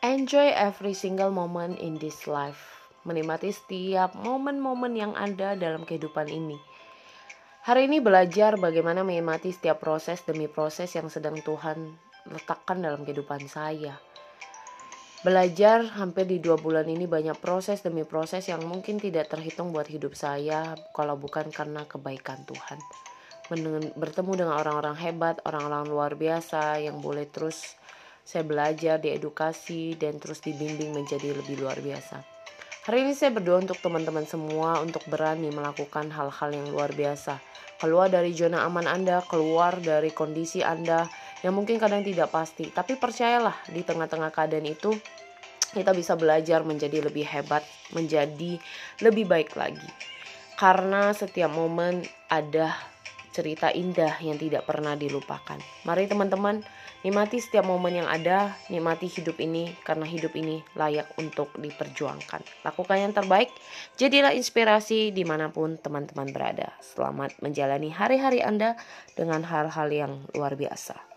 Enjoy every single moment in this life. Menikmati setiap momen-momen yang ada dalam kehidupan ini. Hari ini belajar bagaimana menikmati setiap proses demi proses yang sedang Tuhan letakkan dalam kehidupan saya. Belajar hampir di dua bulan ini banyak proses demi proses yang mungkin tidak terhitung buat hidup saya kalau bukan karena kebaikan Tuhan bertemu dengan orang-orang hebat, orang-orang luar biasa yang boleh terus saya belajar, diedukasi, dan terus dibimbing menjadi lebih luar biasa. Hari ini saya berdoa untuk teman-teman semua untuk berani melakukan hal-hal yang luar biasa. Keluar dari zona aman Anda, keluar dari kondisi Anda yang mungkin kadang tidak pasti. Tapi percayalah di tengah-tengah keadaan itu kita bisa belajar menjadi lebih hebat, menjadi lebih baik lagi. Karena setiap momen ada cerita indah yang tidak pernah dilupakan. Mari teman-teman, nikmati setiap momen yang ada, nikmati hidup ini karena hidup ini layak untuk diperjuangkan. Lakukan yang terbaik, jadilah inspirasi di mana pun teman-teman berada. Selamat menjalani hari-hari Anda dengan hal-hal yang luar biasa.